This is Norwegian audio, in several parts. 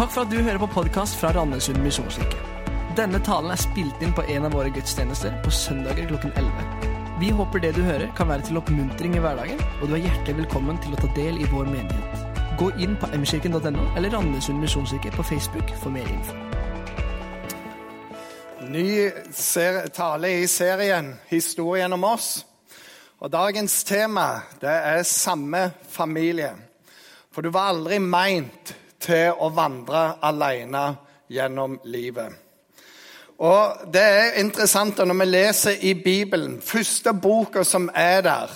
Takk for at du hører på podkast fra Randesund misjonskirke. Denne talen er spilt inn på en av våre gudstjenester på søndager klokken 11. Vi håper det du hører, kan være til oppmuntring i hverdagen, og du er hjertelig velkommen til å ta del i vår menighet. Gå inn på mkirken.no eller Randesund misjonskirke på Facebook for mer info. Ny tale i serien 'Historien om oss'. Og Dagens tema det er samme familie. For du var aldri meint til å vandre alene gjennom livet. Og Det er interessant når vi leser i Bibelen, første boka som er der,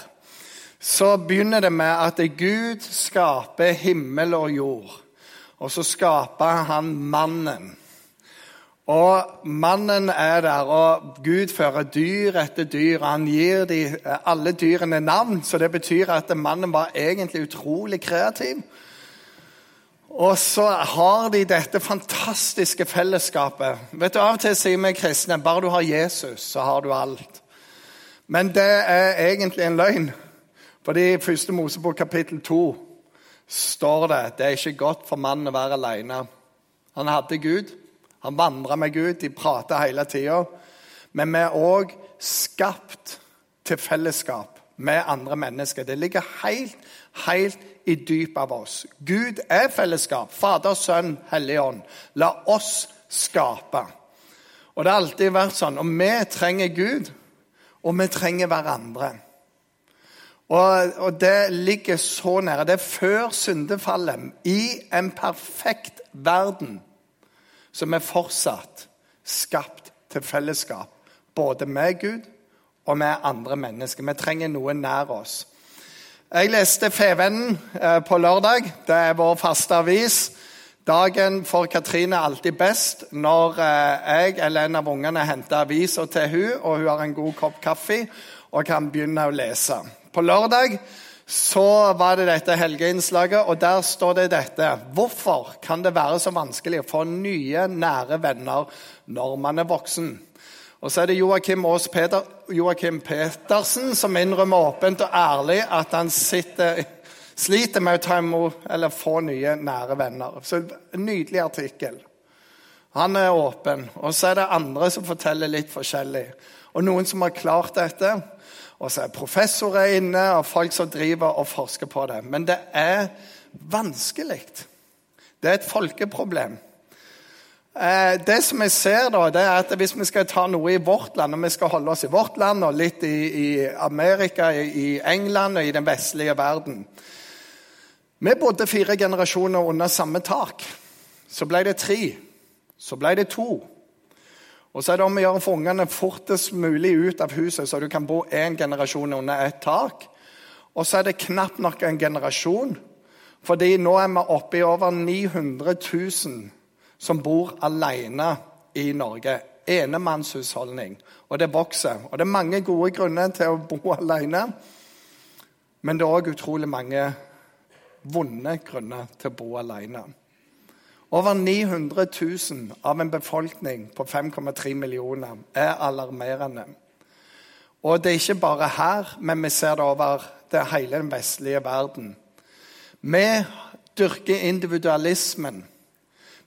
så begynner det med at Gud skaper himmel og jord. Og så skaper han mannen. Og mannen er der, og Gud fører dyr etter dyr. og Han gir de, alle dyrene navn, så det betyr at mannen var egentlig utrolig kreativ. Og så har de dette fantastiske fellesskapet. Vet du, Av og til sier vi kristne bare du har Jesus, så har du alt. Men det er egentlig en løgn. Fordi i første Mosebok kapittel 2 står det det er ikke godt for mannen å være alene. Han hadde Gud, han vandra med Gud, de prata hele tida. Men vi er òg skapt til fellesskap med andre mennesker. Det ligger helt, helt i dypet av oss. Gud er fellesskap. Fader, Sønn, Hellig Ånd. La oss skape. Og det har alltid vært sånn. Og vi trenger Gud, og vi trenger hverandre. Og, og det ligger så nære. Det er før syndefallet, i en perfekt verden, som er fortsatt skapt til fellesskap. Både med Gud og med andre mennesker. Vi trenger noe nær oss. Jeg leste Fevennen eh, på lørdag. Det er vår faste avis. Dagen for Katrine er alltid best når eh, jeg eller en av ungene henter avisa til hun, og hun har en god kopp kaffe og kan begynne å lese. På lørdag så var det dette helgeinnslaget, og der står det dette. Hvorfor kan det være så vanskelig å få nye, nære venner når man er voksen? Og så er det Joakim Aas Peter, Joakim Petersen som innrømmer åpent og ærlig at han sitter, sliter med å ta imot eller få nye, nære venner. Så En nydelig artikkel. Han er åpen. Og så er det andre som forteller litt forskjellig. Og noen som har klart dette. Og så er professorer inne, og folk som driver og forsker på det. Men det er vanskelig. Det er et folkeproblem. Eh, det som jeg ser da, det er at Hvis vi skal ta noe i vårt land, og vi skal holde oss i vårt land og litt i, i Amerika, i, England og i den vestlige verden Vi bodde fire generasjoner under samme tak. Så ble det tre. Så ble det to. Og så er det om å gjøre å få ungene fortest mulig ut av huset, så du kan bo én generasjon under ett tak. Og så er det knapt nok en generasjon, fordi nå er vi oppe i over 900 000 som bor alene i Norge. Enemannshusholdning. Og det vokser. Og det er mange gode grunner til å bo alene. Men det er òg utrolig mange vonde grunner til å bo alene. Over 900 000 av en befolkning på 5,3 millioner er alarmerende. Og det er ikke bare her, men vi ser det over det hele den vestlige verden. Vi dyrker individualismen.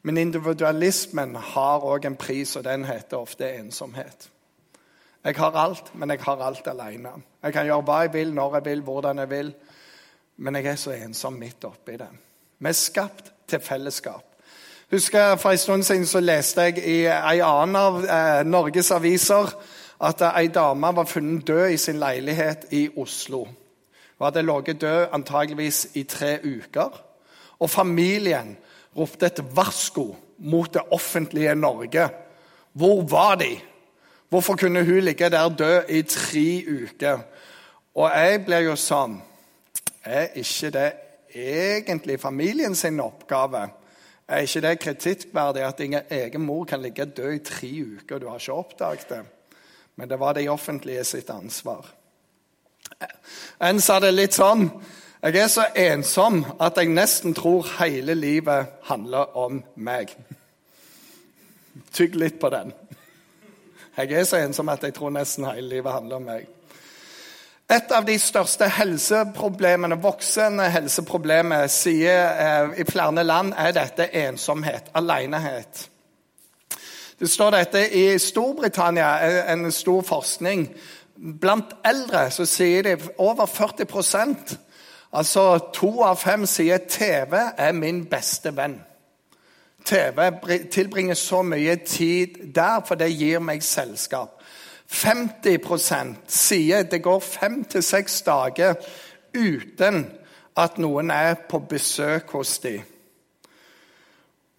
Men individualismen har òg en pris, og den heter ofte ensomhet. Jeg har alt, men jeg har alt alene. Jeg kan gjøre hva jeg vil, når jeg vil, hvordan jeg vil. Men jeg er så ensom midt oppi det. Vi er skapt til fellesskap. Husker For en stund siden så leste jeg i en annen av eh, Norges aviser at ei dame var funnet død i sin leilighet i Oslo. Hun hadde ligget død antageligvis i tre uker. Og familien ropte et varsko mot det offentlige Norge. Hvor var de? Hvorfor kunne hun ligge der død i tre uker? Og jeg blir jo sånn Er ikke det egentlig familien sin oppgave? Er ikke det kritikkverdig at din egen mor kan ligge død i tre uker, og du har ikke oppdaget det? Men det var det offentlige sitt ansvar. En sa det litt sånn Jeg er så ensom at jeg nesten tror hele livet handler om meg. Tygg litt på den. Jeg er så ensom at jeg tror nesten hele livet handler om meg. Et av de største helseproblemene, voksende helseproblemer sier eh, i flere land, er dette ensomhet, alenehet. Det står dette i Storbritannia, eh, en stor forskning. Blant eldre så sier de over 40 Altså to av fem sier TV er min beste venn. TV tilbringer så mye tid der, for det gir meg selskap. 50% sier det går fem til seks dager uten at noen er på besøk hos dem.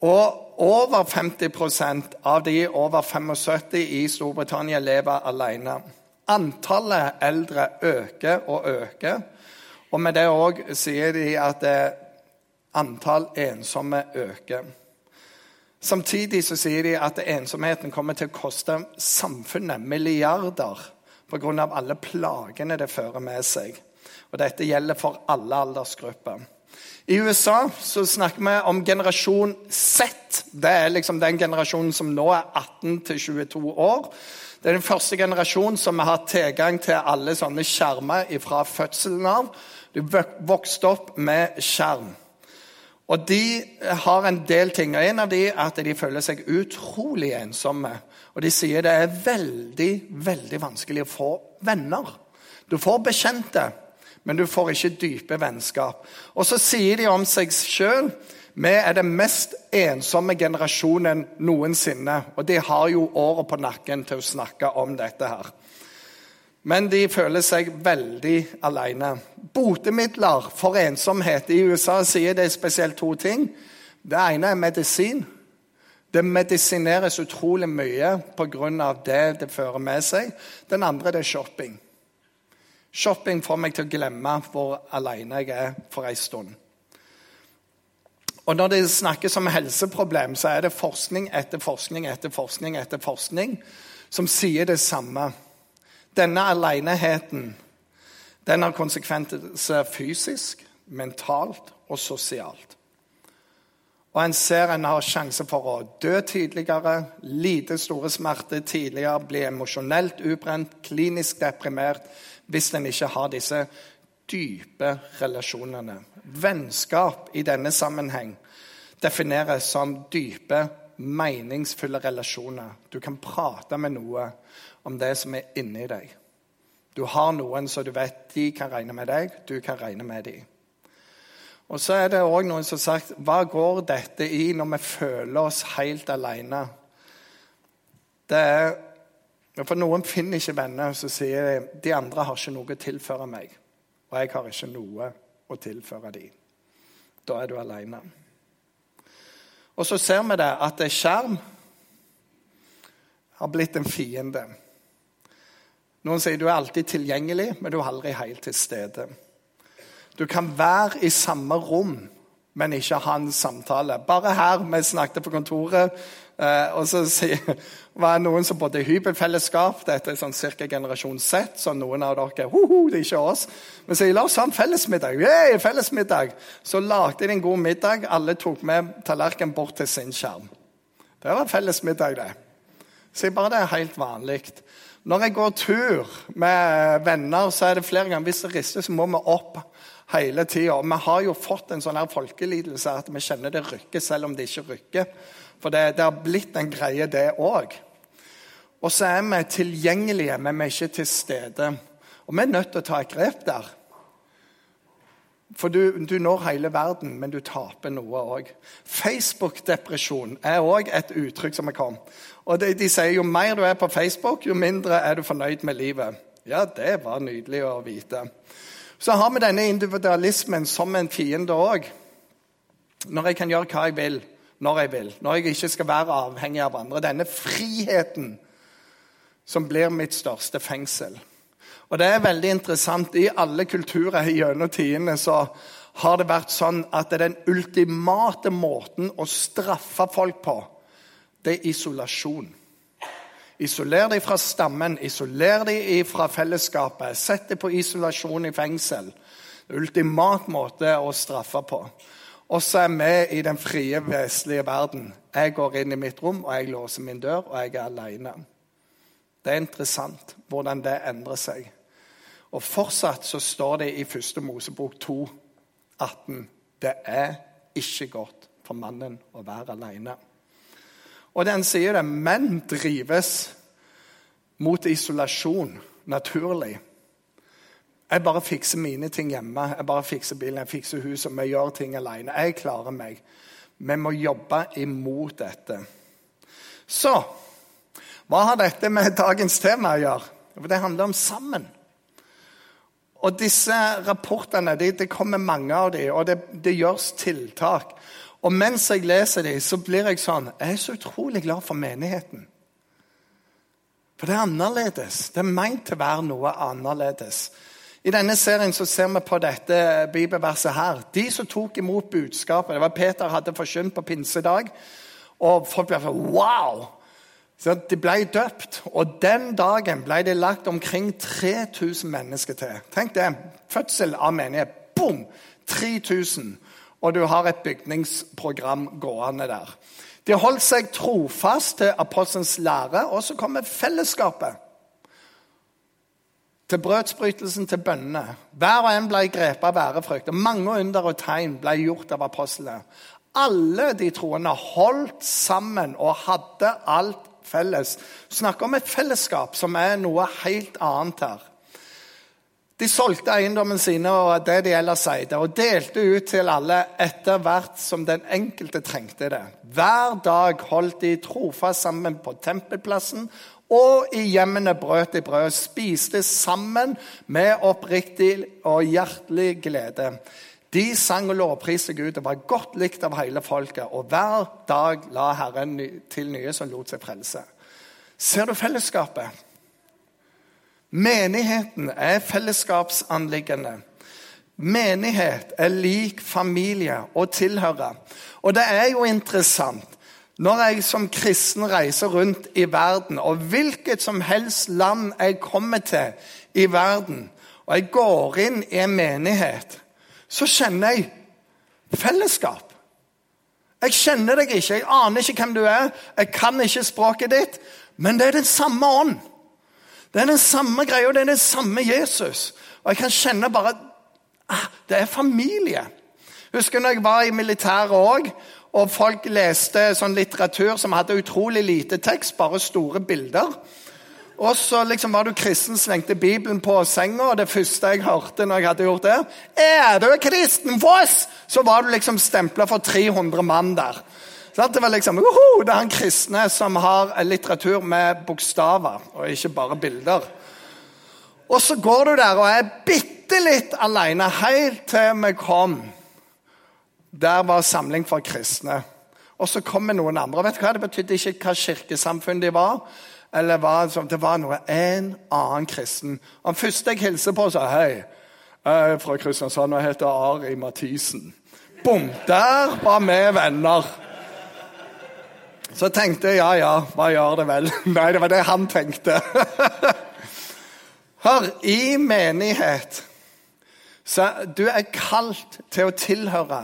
Og over 50% av de over 75 i Storbritannia lever alene. Antallet eldre øker og øker. Og med det òg sier de at antall ensomme øker. Samtidig så sier de at ensomheten kommer til å koste samfunnet milliarder pga. alle plagene det fører med seg. Og dette gjelder for alle aldersgrupper. I USA så snakker vi om generasjon Z. Det er liksom den generasjonen som nå er 18 22 år. Det er den første generasjonen som har hatt tilgang til alle sånne skjermer fra fødselen av. De vokste opp med skjerm. Og de har en del ting. og En av de er at de føler seg utrolig ensomme. Og de sier det er veldig, veldig vanskelig å få venner. Du får bekjente, men du får ikke dype vennskap. Og så sier de om seg sjøl vi er den mest ensomme generasjonen noensinne. Og de har jo året på nakken til å snakke om dette her. Men de føler seg veldig alene. Botemidler for ensomhet i USA sier det spesielt to ting. Det ene er medisin. Det medisineres utrolig mye pga. det det fører med seg. Den andre det er shopping. Shopping får meg til å glemme hvor alene jeg er for en stund. Og Når det snakkes om helseproblem, så er det forskning etter forskning etter forskning etter forskning som sier det samme. Denne aleneheten den har konsekvenser fysisk, mentalt og sosialt. Og En ser en har sjanse for å dø tidligere, lite store smerter tidligere, bli emosjonelt ubrent, klinisk deprimert, hvis en ikke har disse dype relasjonene. Vennskap i denne sammenheng defineres som dype, meningsfulle relasjoner. Du kan prate med noe om det som er inni deg. Du har noen som du vet de kan regne med deg, du kan regne med dem. Og så er det òg noen som har sagt hva går dette i når vi føler oss helt alene? Det er, For noen finner ikke venner, så sier de de andre har ikke noe å tilføre meg. Og jeg har ikke noe å tilføre dem. Da er du alene. Og så ser vi det at skjerm har blitt en fiende. Noen sier du er alltid tilgjengelig, men du er aldri helt til stede. Du kan være i samme rom, men ikke ha en samtale. Bare her vi snakket på kontoret, eh, og så var det noen som bodde i hybelfellesskap. Dette er sånn ca. generasjon Z, så noen av dere ho, ho, det er ikke oss. Men sier la oss ha en fellesmiddag. Yay, fellesmiddag. Så lagde de en god middag. Alle tok med tallerkenen bort til sin skjerm. Det var fellesmiddag, det. Så bare det er helt vanlig. Når jeg går tur med venner, så er det flere ganger hvis det rister, så må vi opp hele tida. Vi har jo fått en sånn her folkelidelse at vi kjenner det rykker selv om det ikke rykker. For det, det har blitt en greie, det òg. Og så er vi tilgjengelige, men vi er ikke til stede. Og vi er nødt til å ta et grep der. For du, du når hele verden, men du taper noe òg. Facebook-depresjon er òg et uttrykk som er kommet. Og de, de, sier jo mer du er på Facebook, jo mindre er du fornøyd med livet. Ja, det var nydelig å vite. Så har vi denne individualismen som en fiende òg. Når jeg kan gjøre hva jeg vil, når jeg vil. Når jeg ikke skal være avhengig av andre. Denne friheten som blir mitt største fengsel. Og det er veldig interessant. I alle kulturer gjennom tidene så har det vært sånn at det er den ultimate måten å straffe folk på det er isolasjon. Isoler dem fra stammen, isoler dem fra fellesskapet. Sett dem på isolasjon i fengsel. Ultimat måte å straffe på. Og så er vi i den frie, vestlige verden. Jeg går inn i mitt rom, og jeg låser min dør, og jeg er alene. Det er interessant hvordan det endrer seg. Og fortsatt så står det i første Mosebok 2, 18, det er ikke godt for mannen å være alene. Og den sier det. Menn drives mot isolasjon naturlig. Jeg bare fikser mine ting hjemme. Jeg bare fikser bilen, jeg fikser huset. Vi gjør ting alene. Jeg klarer meg. Vi må jobbe imot dette. Så hva har dette med dagens tema å gjøre? Det handler om sammen. Og disse rapportene, det, det kommer mange av dem, og det, det, gjøres tiltak. Og mens jeg leser dem, så blir jeg sånn Jeg er så utrolig glad for menigheten. For det er annerledes. Det er meint til å være noe annerledes. I denne serien så ser vi på dette bibelverset her. De som tok imot budskapet Det var Peter hadde forkynt på pinsedag. Og folk ble sånn Wow! Så De ble døpt, og den dagen ble det lagt omkring 3000 mennesker til. Tenk det. Fødsel av menighet. Boom! 3000. Og du har et bygningsprogram gående der. De holdt seg trofast til apostelens lære, og så kommer fellesskapet. Til brødsbrytelsen, til bønnene. Hver og en ble grepet av ærefrykt. Mange under og tegn ble gjort av apostlene. Alle de troende holdt sammen og hadde alt felles. Snakk om et fellesskap som er noe helt annet her. De solgte eiendommen sine og det de ellers eide, og delte ut til alle etter hvert som den enkelte trengte det. Hver dag holdt de trofast sammen på tempelplassen, og i hjemmene brøt de brød, spiste sammen med oppriktig og hjertelig glede. De sang og lovpriste Gud og var godt likt av hele folket. Og hver dag la Herren til nye som lot seg frelse. Ser du fellesskapet? Menigheten er fellesskapsanliggende. Menighet er lik familie og tilhøre. Og det er jo interessant når jeg som kristen reiser rundt i verden, og hvilket som helst land jeg kommer til i verden, og jeg går inn i en menighet, så kjenner jeg fellesskap. Jeg kjenner deg ikke, jeg aner ikke hvem du er, jeg kan ikke språket ditt, men det er den samme ånd. Det er den samme greia, det er den samme Jesus. Og jeg kan kjenne bare ah, Det er familie. Husker når jeg var i militæret òg, og folk leste sånn litteratur som hadde utrolig lite tekst, bare store bilder. Og så liksom var du kristen, slengte Bibelen på senga, og det første jeg hørte når jeg hadde gjort det, er du kristen, Voss?' Så var du liksom stempla for 300 mann der. Det var liksom, uhu, det er han kristne som har litteratur med bokstaver, og ikke bare bilder. Og så går du der og er bitte litt alene helt til vi kom. Der var samling for kristne. Og så kommer noen andre. Vet du hva? Det betydde ikke hva kirkesamfunn de var. eller hva, Det var noe en annen kristen. Han første jeg hilser på, sa hei. Jeg er fra Kristiansand og heter Ari Mathisen. Bom! Der var vi venner. Så tenkte jeg ja, ja, hva gjør det vel? Nei, det var det han tenkte. Hør, i menighet så Du er kalt til å tilhøre,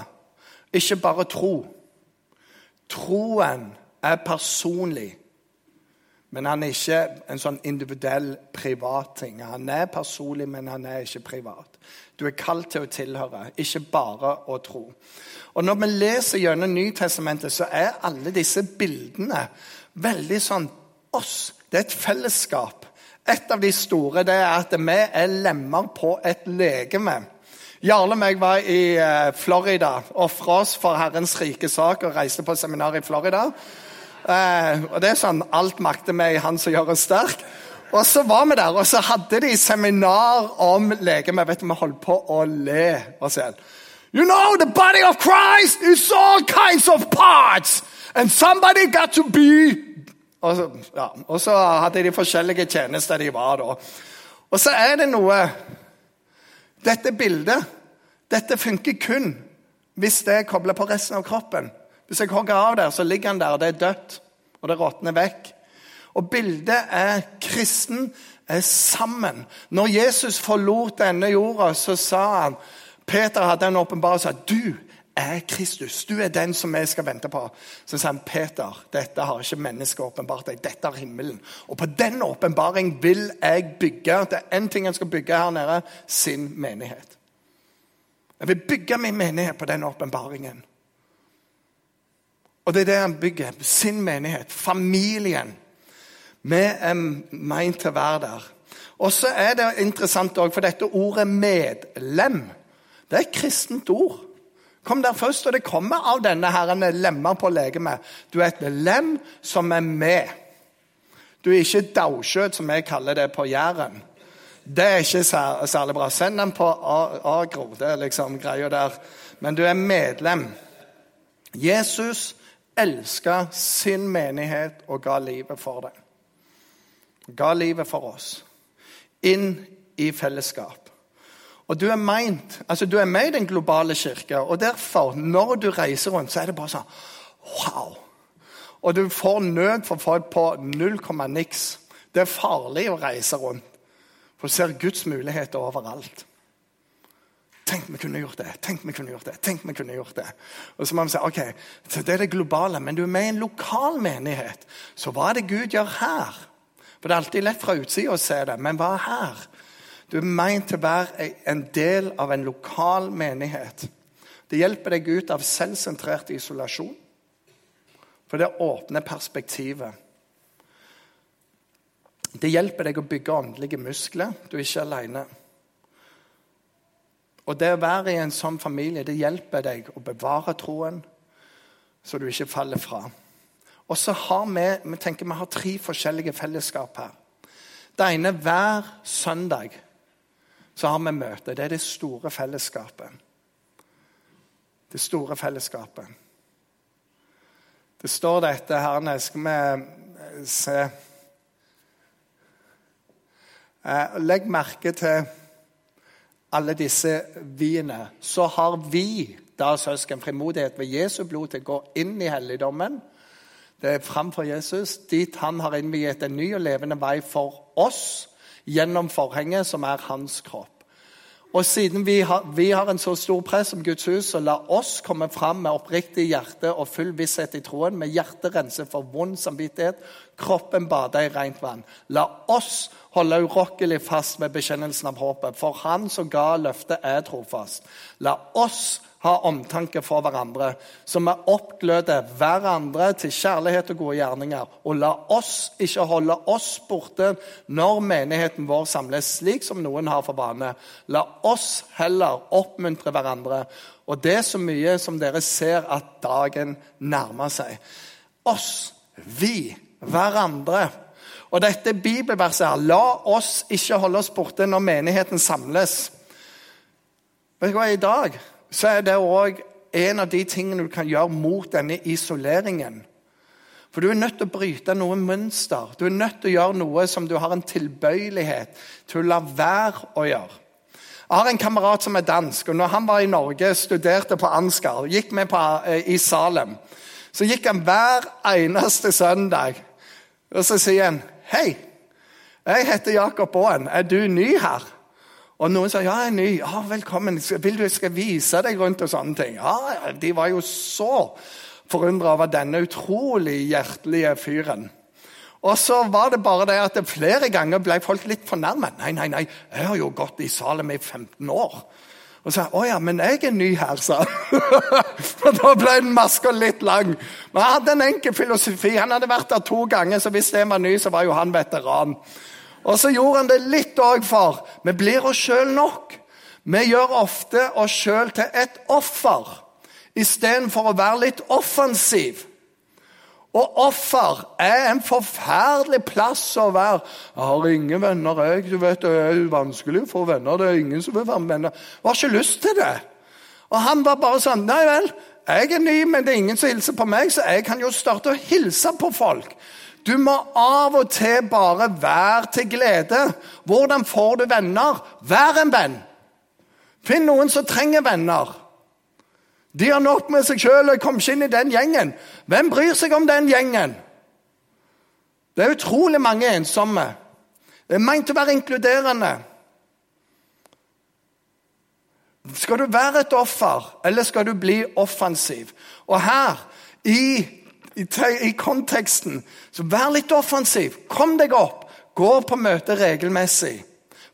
ikke bare tro. Troen er personlig, men han er ikke en sånn individuell, privat ting. Han er personlig, men han er ikke privat. Du er kalt til å tilhøre, ikke bare å tro. Og Når vi leser gjennom Nytestamentet, så er alle disse bildene veldig sånn oss. Det er et fellesskap. Et av de store det er at vi er lemmer på et legeme. Jarle og meg var i eh, Florida, ofra oss for Herrens rike sak og reiste på seminar i Florida. Eh, og det er sånn alt makter vi i Han som gjør oss sterk. Og så var vi der, og så hadde de seminar om legeme. Vet du, Vi holdt på å le oss i hjel. You know, the body of Christ is all kinds of parts, and somebody got to be Og så, ja, og så hadde de forskjellige tjenester de var da. Og så er det noe Dette bildet dette funker kun hvis det er kobla på resten av kroppen. Hvis jeg hogger av der, så ligger han der, og det er dødt, og det råtner vekk. Og bildet er kristen er sammen. Når Jesus forlot denne jorda, så sa han Peter hadde en åpenbaring og du er Kristus. Du er den som vi skal vente på. Så sa han Peter, dette har ikke mennesket åpenbart deg, dette er himmelen. Og på den åpenbaring vil jeg bygge. Det er én ting jeg skal bygge her nede sin menighet. Jeg vil bygge min menighet på den åpenbaringen. Og det er det han bygger. Sin menighet. Familien. Vi er meint til å være der. Og så er det interessant òg, for dette ordet 'medlem' det er et kristent ord. Kom der først, og det kommer av denne herren lemmer på legemet. Du er et lem som er med. Du er ikke daukjøtt, som jeg kaller det på Jæren. Det er ikke særlig bra. Send den på agro. Det er liksom greia der. Men du er medlem. Jesus elska sin menighet og ga livet for det. Ga livet for oss. Inn i fellesskap. Og du er meint, altså du er med i den globale kirka, og derfor, når du reiser rundt, så er det bare sånn Wow! Og du får nød for folk på null komma niks. Det er farlig å reise rundt, for du ser Guds muligheter overalt. Tenk vi kunne gjort det. tenk vi kunne gjort det, tenk vi kunne gjort det. Og så må vi si ok, det er det globale, men du er med i en lokal menighet. Så hva er det Gud gjør her? For det er alltid lett fra utsida å se det, men hva er her? Du er meint til å være en del av en lokal menighet. Det hjelper deg ut av selvsentrert isolasjon, for det åpner perspektivet. Det hjelper deg å bygge åndelige muskler. Du er ikke alene. Og det å være i en sånn familie det hjelper deg å bevare troen, så du ikke faller fra. Og så har vi vi tenker vi har tre forskjellige fellesskap her. Det ene hver søndag så har vi møte. Det er det store fellesskapet. Det store fellesskapet. Det står dette her Skal vi eh, se eh, Legg merke til alle disse viene. Så har vi, da søsken, frimodighet ved Jesu blod til å gå inn i helligdommen. Det er framfor Jesus, dit han har innviet en ny og levende vei for oss gjennom forhenget, som er hans kropp. Og siden vi har, vi har en så stor press som Guds hus, så la oss komme fram med oppriktig hjerte og full visshet i troen, med hjertet renset for vond samvittighet, kroppen bada i rent vann. La oss holde urokkelig fast med bekjennelsen av håpet, for Han som ga løftet, er trofast. La oss ha omtanke for hverandre, så vi oppgløder hverandre til kjærlighet og gode gjerninger. Og la oss ikke holde oss borte når menigheten vår samles, slik som noen har for vane. La oss heller oppmuntre hverandre, og det er så mye som dere ser at dagen nærmer seg. Oss, vi, hverandre. Og dette bibelverset her La oss ikke holde oss borte når menigheten samles. Vet du hva, i dag så er det òg en av de tingene du kan gjøre mot denne isoleringen. For du er nødt til å bryte noe mønster. Du er nødt til å gjøre noe som du har en tilbøyelighet til å la være å gjøre. Jeg har en kamerat som er dansk, og når han var i Norge, studerte på Ansgar, gikk med på, eh, i Salem, så gikk han hver eneste søndag. Og så sier han, 'Hei, jeg heter Jakob Aaen. Er du ny her?' Og noen sa ja, jeg er ny. Ja, velkommen. Vil du jeg skal vise deg rundt og sånne ting? Ja, De var jo så forundra over denne utrolig hjertelige fyren. Og så var det bare det at det flere ganger ble folk litt fornærmet. Nei, nei, nei, jeg har jo gått i Salem i 15 år. Og sa jeg, å ja, men jeg er ny her, sa og da ble den maska litt lang. Men han hadde en enkel filosofi. Han hadde vært der to ganger, så hvis det var ny, så var jo han veteran. Og så gjorde han det litt òg for vi blir oss sjøl nok. Vi gjør ofte oss sjøl til et offer istedenfor å være litt offensiv. Og offer er en forferdelig plass å være. 'Jeg har ingen venner, jeg. Du vet, Det er vanskelig å få venner. Det er ingen som vil være med venner.' Jeg har ikke lyst til det. Og han var bare sånn 'Nei vel, jeg er ny, men det er ingen som hilser på meg, så jeg kan jo starte å hilse på folk.' Du må av og til bare være til glede. Hvordan får du venner? Vær en venn. Finn noen som trenger venner. De har nok med seg sjøl og kommer ikke inn i den gjengen. Hvem bryr seg om den gjengen? Det er utrolig mange ensomme. Det er meint å være inkluderende. Skal du være et offer, eller skal du bli offensiv? Og her, i, i, i konteksten, så vær litt offensiv. Kom deg opp. Gå på møte regelmessig.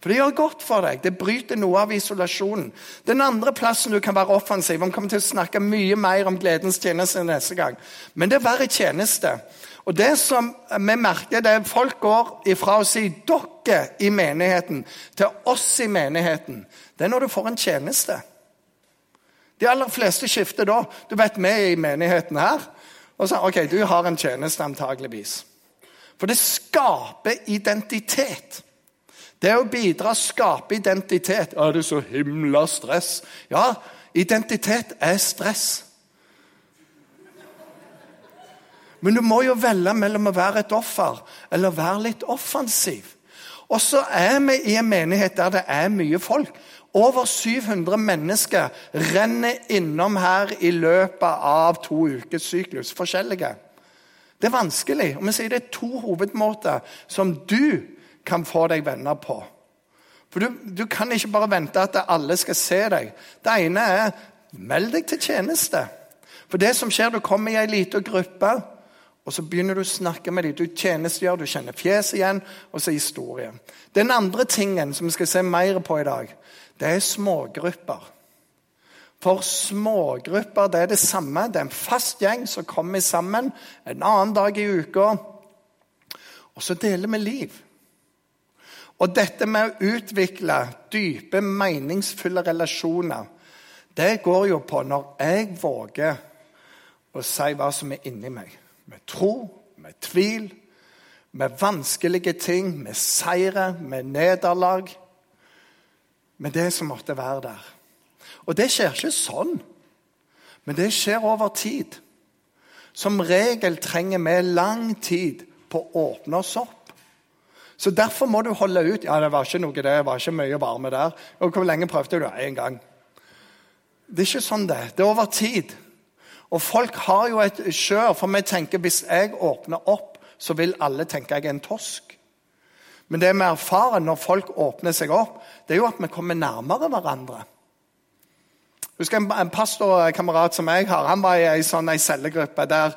For det gjør godt for deg. Det bryter noe av isolasjonen. Den andre plassen du kan være offensiv Vi kommer til å snakke mye mer om gledens tjeneste neste gang. Men det er være tjeneste. Og det som vi merker, det er at folk går ifra å si 'dere i menigheten' til 'oss i menigheten'. Det er når du får en tjeneste. De aller fleste skifter da. Du vet, vi er i menigheten her. Og sa ok, du har en tjeneste antageligvis. For det skaper identitet. Det å bidra skaper identitet. Er det så himla stress? Ja, identitet er stress. Men du må jo velge mellom å være et offer eller være litt offensiv. Og så er vi i en menighet der det er mye folk. Over 700 mennesker renner innom her i løpet av to ukers syklus. Forskjellige. Det er vanskelig. Og vi sier det er to hovedmåter som du kan få deg venner på. For du, du kan ikke bare vente at alle skal se deg. Det ene er meld deg til tjeneste. For det som skjer, Du kommer i ei lita gruppe, og så begynner du å snakke med dem. Du tjenestegjør, du kjenner fjeset igjen, og så historie. Den andre tingen som vi skal se mer på i dag, det er smågrupper. For smågrupper det er det samme. Det er en fast gjeng som kommer sammen en annen dag i uka. Og så deler vi liv. Og dette med å utvikle dype, meningsfulle relasjoner, det går jo på når jeg våger å si hva som er inni meg. Med tro, med tvil, med vanskelige ting, med seire, med nederlag. Med det som måtte være der. Og det skjer ikke sånn, men det skjer over tid. Som regel trenger vi lang tid på å åpne oss opp. Så derfor må du holde ut. Ja, det var ikke noe det det var ikke mye varme der. Og Hvor lenge prøvde du? Én gang. Det er ikke sånn det. Det er over tid. Og folk har jo et skjør, for vi tenker hvis jeg åpner opp, så vil alle tenke jeg er en tosk. Men det vi erfarer når folk åpner seg opp, det er jo at vi kommer nærmere hverandre. Husker En, en pastorkamerat som jeg har, han var i ei sånn cellegruppe der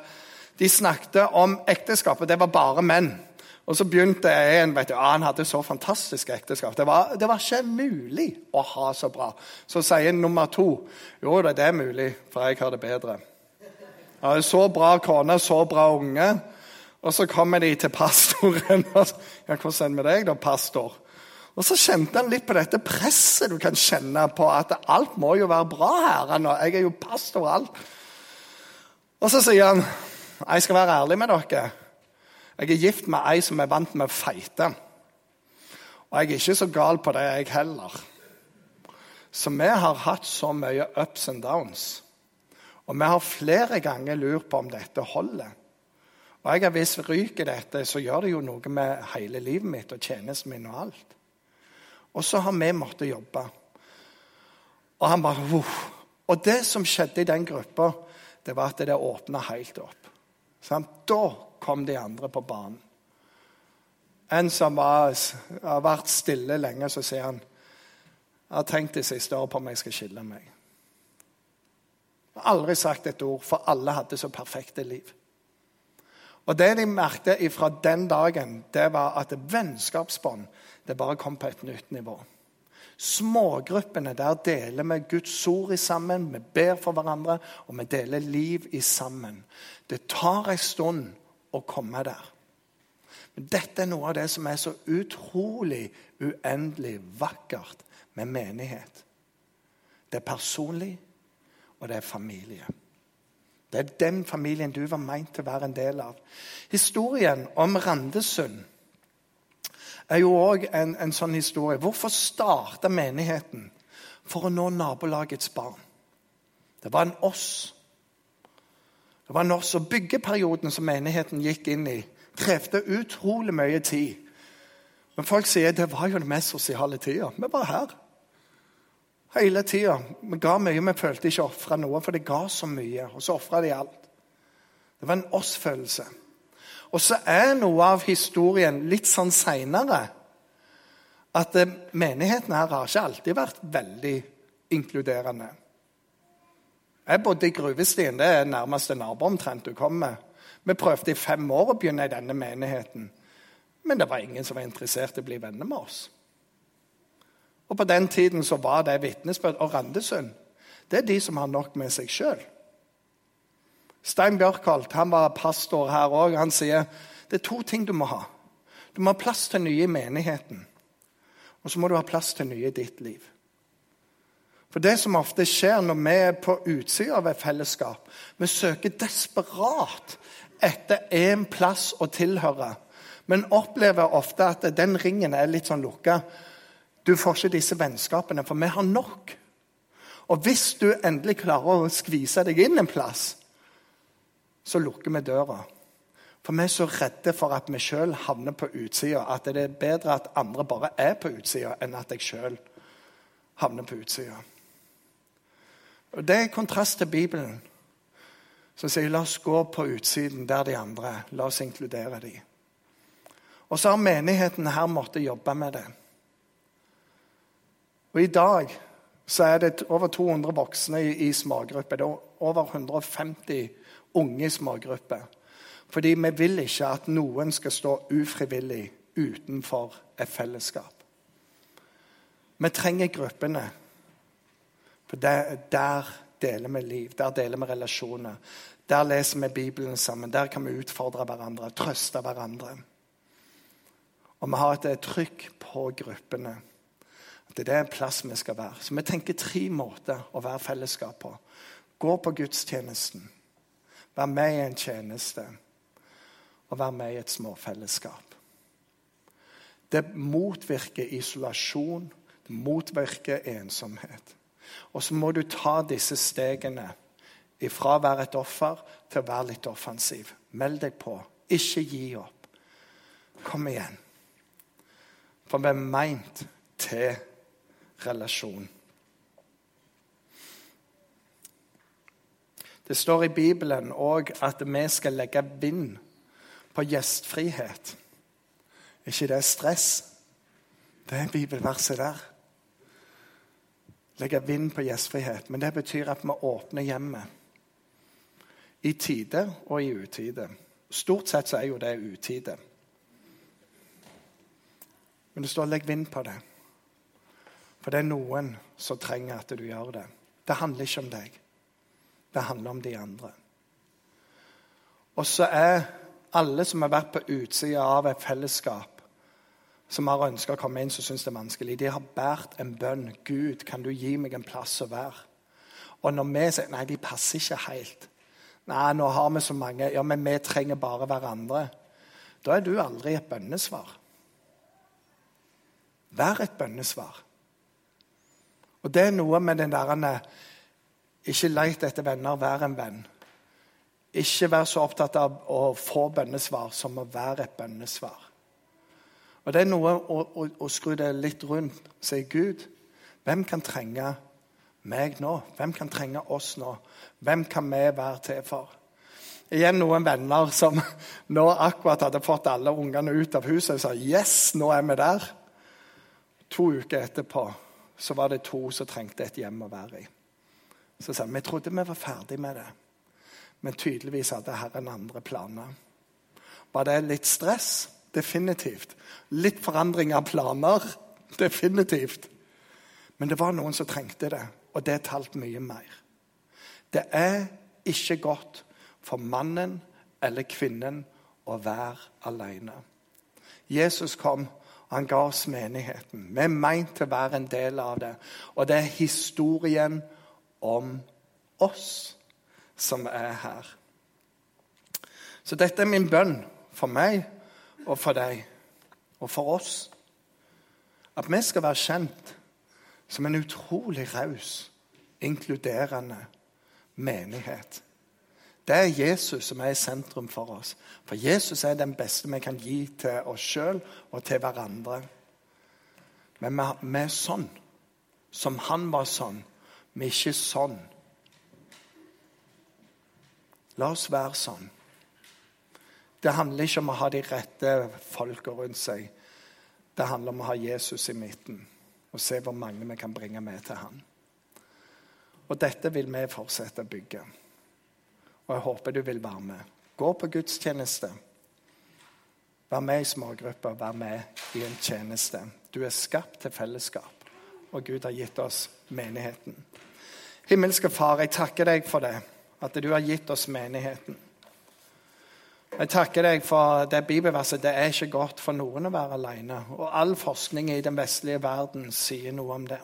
de snakket om ekteskap, og Det var bare menn. Og så begynte en vet du, Han hadde så fantastisk ekteskap. Det var, det var, ikke mulig å ha så bra. Så sier nummer to jo, det er mulig, for jeg har det bedre. Jeg har så bra kone, så bra unge. Og så kommer de til pastoren. Og så, ja, 'Hvordan er det med deg, da, pastor?' Og så kjente han litt på dette presset du kan kjenne på at alt må jo være bra her. Jeg er jo pastor og alt. Og så sier han, 'Jeg skal være ærlig med dere.' Jeg er gift med ei som er vant med å feite. Og jeg er ikke så gal på det, jeg heller. Så vi har hatt så mye ups and downs. Og vi har flere ganger lurt på om dette holder. Og jeg Hvis ryker dette, så gjør det jo noe med hele livet mitt og tjenesten min og alt. Og så har vi måttet jobbe. Og han bare Uff. Og det som skjedde i den gruppa, det var at det åpna helt opp. Sånn? Da kom de andre på banen. En som var, har vært stille lenge, så sier han Jeg har tenkt de siste året på om jeg skal skille meg. Jeg har aldri sagt et ord, for alle hadde så perfekte liv. Og Det de merket fra den dagen, det var at vennskapsbånd det bare kom på et nytt nivå. Smågruppene, der deler vi Guds ord i sammen, vi ber for hverandre, og vi deler liv i sammen. Det tar en stund å komme der. Men dette er noe av det som er så utrolig uendelig vakkert med menighet. Det er personlig, og det er familie. Det er den familien du var meint til å være en del av. Historien om Randesund er jo òg en, en, sånn historie. Hvorfor starta menigheten? For å nå nabolagets barn. Det var en oss. Det var en oss. Og byggeperioden som menigheten gikk inn i, krevde utrolig mye tid. Men folk sier det var jo den mest sosiale tida. Vi var her. Hele tida. Vi ga mye, vi følte ikke ofra noe, for det ga så mye. Og så ofra de alt. Det var en oss-følelse. Og så er noe av historien litt sånn seinere at eh, menigheten her har ikke alltid vært veldig inkluderende. Jeg bodde i Gruvestien. Det er nærmeste nabo omtrent du kommer. Vi prøvde i fem år å begynne i denne menigheten. Men det var ingen som var interessert i å bli venner med oss. Og På den tiden så var det vitnesbyrd. Og Randesund det er de som har nok med seg sjøl. Stein Bjørkholt han var pastor her òg. Han sier det er to ting du må ha. Du må ha plass til nye i menigheten. Og så må du ha plass til nye i ditt liv. For det som ofte skjer når vi er på utsida av et fellesskap Vi søker desperat etter en plass å tilhøre, men opplever ofte at den ringen er litt sånn lukka. Du får ikke disse vennskapene, for vi har nok. Og hvis du endelig klarer å skvise deg inn en plass, så lukker vi døra. For vi er så redde for at vi sjøl havner på utsida, at det er bedre at andre bare er på utsida, enn at jeg sjøl havner på utsida. Og Det er i kontrast til Bibelen, som sier la oss gå på utsiden der de andre. La oss inkludere dem. Og så har menigheten her måttet jobbe med det. Og i dag så er det over 200 voksne i, i smågrupper. Det er over 150 unge i smågrupper. Fordi vi vil ikke at noen skal stå ufrivillig utenfor et fellesskap. Vi trenger gruppene. For der, der deler vi liv, der deler vi relasjoner. Der leser vi Bibelen sammen. Der kan vi utfordre hverandre, trøste hverandre. Og vi har et trykk på gruppene. Det er en plass vi skal være. Så vi tenker tre måter å være fellesskap på. Gå på gudstjenesten. Være med i en tjeneste. Og være med i et småfellesskap. Det motvirker isolasjon. Det motvirker ensomhet. Og så må du ta disse stegene ifra å være et offer til å være litt offensiv. Meld deg på. Ikke gi opp. Kom igjen. For vi er meint til relasjon. Det står i Bibelen òg at vi skal legge vind på gjestfrihet. Ikke det stress? Det er bibelverset der. Legge vind på gjestfrihet. Men det betyr at vi åpner hjemmet. I tide og i utide. Stort sett så er jo det utide. Men det står 'legg vind på det'. For det er noen som trenger at du gjør det. Det handler ikke om deg. Det handler om de andre. Og så er alle som har vært på utsida av et fellesskap, som har ønska å komme inn, som syns det er vanskelig, de har båret en bønn. Gud, kan du gi meg en plass å være? Og når vi sier nei, de passer ikke helt Nei, nå har vi så mange Ja, men vi trenger bare hverandre. Da er du aldri et bønnesvar. Vær et bønnesvar. Og det er noe med den der Ikke leit etter venner, vær en venn. Ikke vær så opptatt av å få bønnesvar som å være et bønnesvar. Og Det er noe å, å, å skru det litt rundt. Si Gud, hvem kan trenge meg nå? Hvem kan trenge oss nå? Hvem kan vi være til for? Igjen noen venner som nå akkurat hadde fått alle ungene ut av huset og sa yes, nå er vi der. To uker etterpå så var det to som trengte et hjem å være i. Så sa vi trodde vi var ferdig med det, men tydeligvis hadde Herren andre planer. Var det litt stress? Definitivt. Litt forandring av planer? Definitivt. Men det var noen som trengte det, og det talt mye mer. Det er ikke godt for mannen eller kvinnen å være alene. Jesus kom han ga oss menigheten. Vi er meint til å være en del av det. Og det er historien om oss som er her. Så dette er min bønn for meg og for deg og for oss. At vi skal være kjent som en utrolig raus, inkluderende menighet. Det er Jesus som er i sentrum for oss. For Jesus er den beste vi kan gi til oss sjøl og til hverandre. Men vi er sånn som han var sånn. Vi er ikke sånn. La oss være sånn. Det handler ikke om å ha de rette folka rundt seg. Det handler om å ha Jesus i midten og se hvor mange vi kan bringe med til han. Og dette vil vi fortsette å bygge. Og jeg håper du vil være med. Gå på gudstjeneste. Vær med i smågrupper, vær med i en tjeneste. Du er skapt til fellesskap, og Gud har gitt oss menigheten. Himmelske Far, jeg takker deg for det, at du har gitt oss menigheten. Jeg takker deg for det bibelverset. Det er ikke godt for noen å være alene. Og all forskning i den vestlige verden sier noe om det.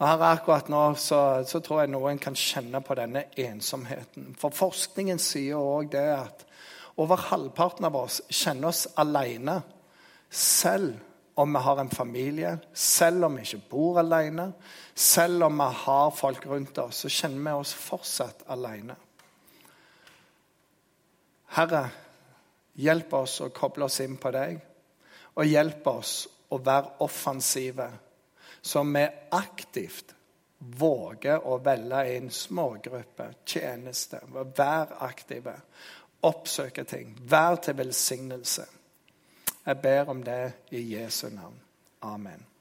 Og her Akkurat nå så, så tror jeg noen kan kjenne på denne ensomheten. For forskningen sier òg det at over halvparten av oss kjenner oss alene. Selv om vi har en familie, selv om vi ikke bor alene, selv om vi har folk rundt oss, så kjenner vi oss fortsatt alene. Herre, hjelp oss å koble oss inn på deg, og hjelp oss å være offensive, så vi aktivt våger å velge inn smågrupper, tjenester, være aktive, oppsøke ting, være til velsignelse. Jeg ber om det i Jesu navn. Amen.